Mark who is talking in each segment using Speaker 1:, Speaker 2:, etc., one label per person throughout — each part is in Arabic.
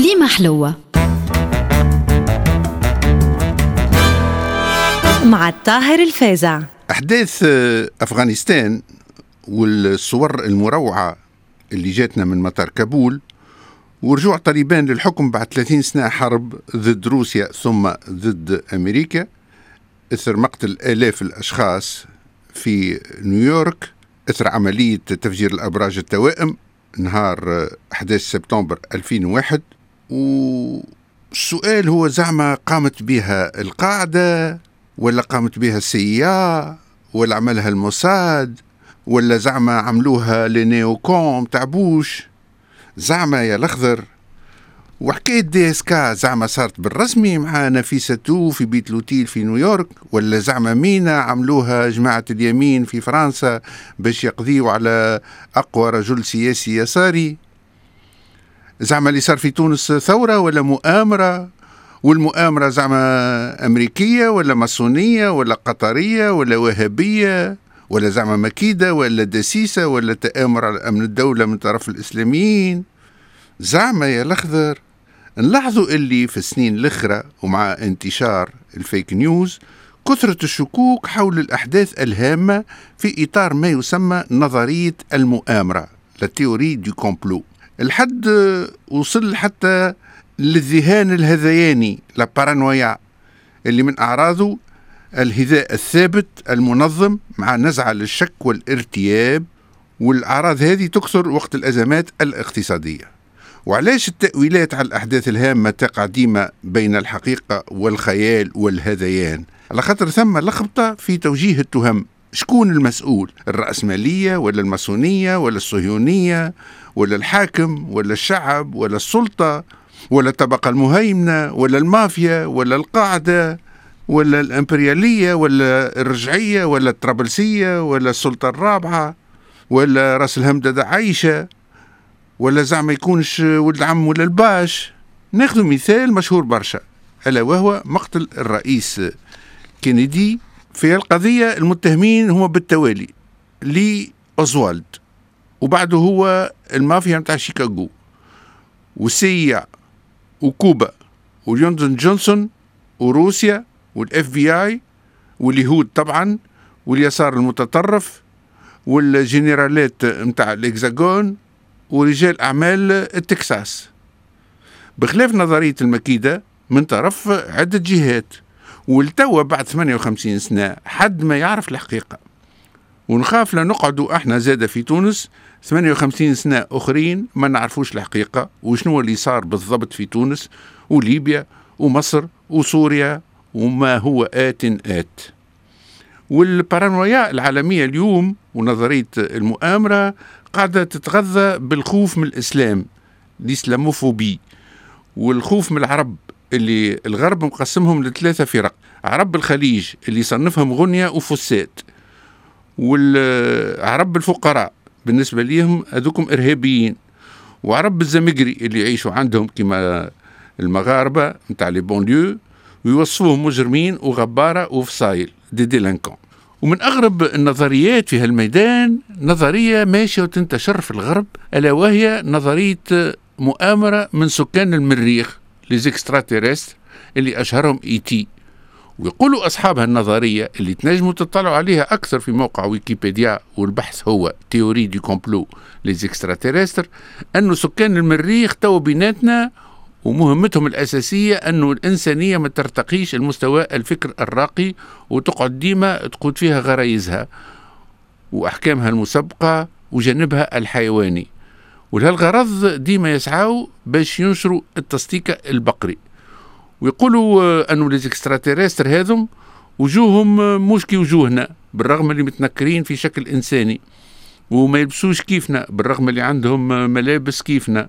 Speaker 1: كليمة حلوة. مع الطاهر الفازع
Speaker 2: أحداث أفغانستان والصور المروعة اللي جاتنا من مطار كابول ورجوع طالبان للحكم بعد 30 سنة حرب ضد روسيا ثم ضد أمريكا. إثر مقتل آلاف الأشخاص في نيويورك. إثر عملية تفجير الأبراج التوائم نهار 11 سبتمبر 2001 والسؤال هو زعما قامت بها القاعدة ولا قامت بها ال CIA ولا عملها الموساد ولا زعما عملوها les néocons تاع بوش؟ زعما يا الأخضر وحكاية DSK زعما صارت بالرسمي مع نفيساتو في بيت l'hôtel في نيويورك ولا زعما كمين عملوها جماعة اليمين في فرنسا باش يقضيوا على أقوى رجل سياسي يساري زعما اللي صار في تونس ثورة ولا مؤامرة؟ والمؤامرة زعما أمريكية ولا ماسونية ولا قطرية ولا وهابية ولا زعما مكيدة ولا دسيسة ولا تآمر على أمن الدولة من طرف الإسلاميين؟ زعما يا الأخضر نلاحظوا اللي في السنين الأخرى ومع انتشار الفيك نيوز كثرة الشكوك حول الأحداث الهامة في إطار ما يسمى نظرية المؤامرة la théorie du complot. الحد وصل حتى للذهان الهذياني la paranoïa اللي من أعراضه الهذاء الثابت المنظم مع نزعة للشك والارتياب والأعراض هذه تكثر وقت الأزمات الاقتصادية. وعلاش التأويلات على الأحداث الهامة تقع ديما بين الحقيقة والخيال والهذيان؟ على خاطر ثم لخبطة في توجيه التهم. شكون المسؤول؟ الرأسمالية ولا الماسونية ولا الصهيونية ولا الحاكم ولا الشعب ولا السلطة ولا الطبقة المهيمنة ولا المافيا ولا القاعدة ولا الإمبريالية ولا الرجعية ولا الطرابلسية ولا السلطة الرابعة ولا رأس الهمدة عايشة ولا زعما يكونش ولد عم ولا الباش. ناخذ مثال مشهور برشا ألا وهو مقتل الرئيس كينيدي في القضية المتهمين هما بالتوالي لي أوزوالد وبعده هو المافيا متاع شيكاغو و CIA وكوبا وجونسون جونسون وروسيا وال FBI واليهود طبعا واليسار المتطرف والجنرالات متاع ال Hexagone ورجال أعمال التكساس. بخلاف نظرية المكيدة من طرف عدة جهات. والتوا بعد 58 سنة حد ما يعرف الحقيقة. ونخاف لا نقعدوا إحنا زاده في تونس. 58 سنة أخرين ما نعرفوش الحقيقة وشنو اللي صار بالضبط في تونس وليبيا ومصر وسوريا وما هو آت آت. والبارانويا العالمية اليوم ونظرية المؤامرة قاعدة تتغذى بالخوف من الإسلام الإسلاموفوبي والخوف من العرب. اللي الغرب مقسمهم لثلاثة فرق. عرب الخليج اللي يصنفهم غنية وفسات والعرب الفقراء بالنسبة ليهم هذوكم إرهابيين. وعرب الزمجري اللي يعيشوا عندهم كما المغاربة نتاع لي بونليو ويوصفوهم مجرمين وغبارة وفصايل. دي ديلانكون ومن أغرب النظريات في هالميدان نظرية ماشية وتنتشر في الغرب ألا وهي نظرية مؤامرة من سكان المريخ. les extraterrestres اللي أشهرهم E.T. ويقولوا أصحاب هالنظرية اللي تنجموا تطلعوا عليها أكثر في موقع ويكيبيديا والبحث هو théorie du complot. les extraterrestres أنه سكان المريخ تو بيناتنا ومهمتهم الأساسية أنه الإنسانية ما ترتقيش المستوى الفكر الراقي وتقعد ديما تقود فيها غرايزها وأحكامها المسبقة وجانبها الحيواني. ولهالغرض ديما يسعوا باش ينشروا التصديق البقري. ويقولوا أنه ليزكستراتيرستر هذم وجوههم مش كي وجوهنا بالرغم اللي متنكرين في شكل إنساني. وما يلبسوش كيفنا بالرغم اللي عندهم ملابس كيفنا.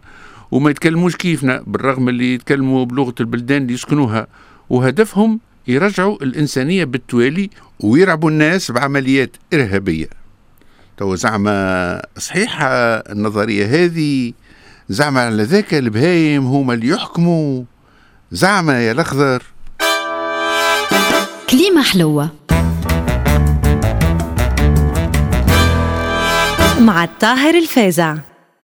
Speaker 2: وما يتكلموش كيفنا بالرغم اللي يتكلموا بلغة البلدان اللي يسكنوها. وهدفهم يرجعوا الإنسانية بالتوالي ويرعبوا الناس بعمليات إرهابية. تو زعما صحيحة النظرية. هذه زعما على ذاك البهايم هما اللي يحكموا. زعما يا الأخضر.
Speaker 1: كليمة حلوة. مع الطاهر الفازع.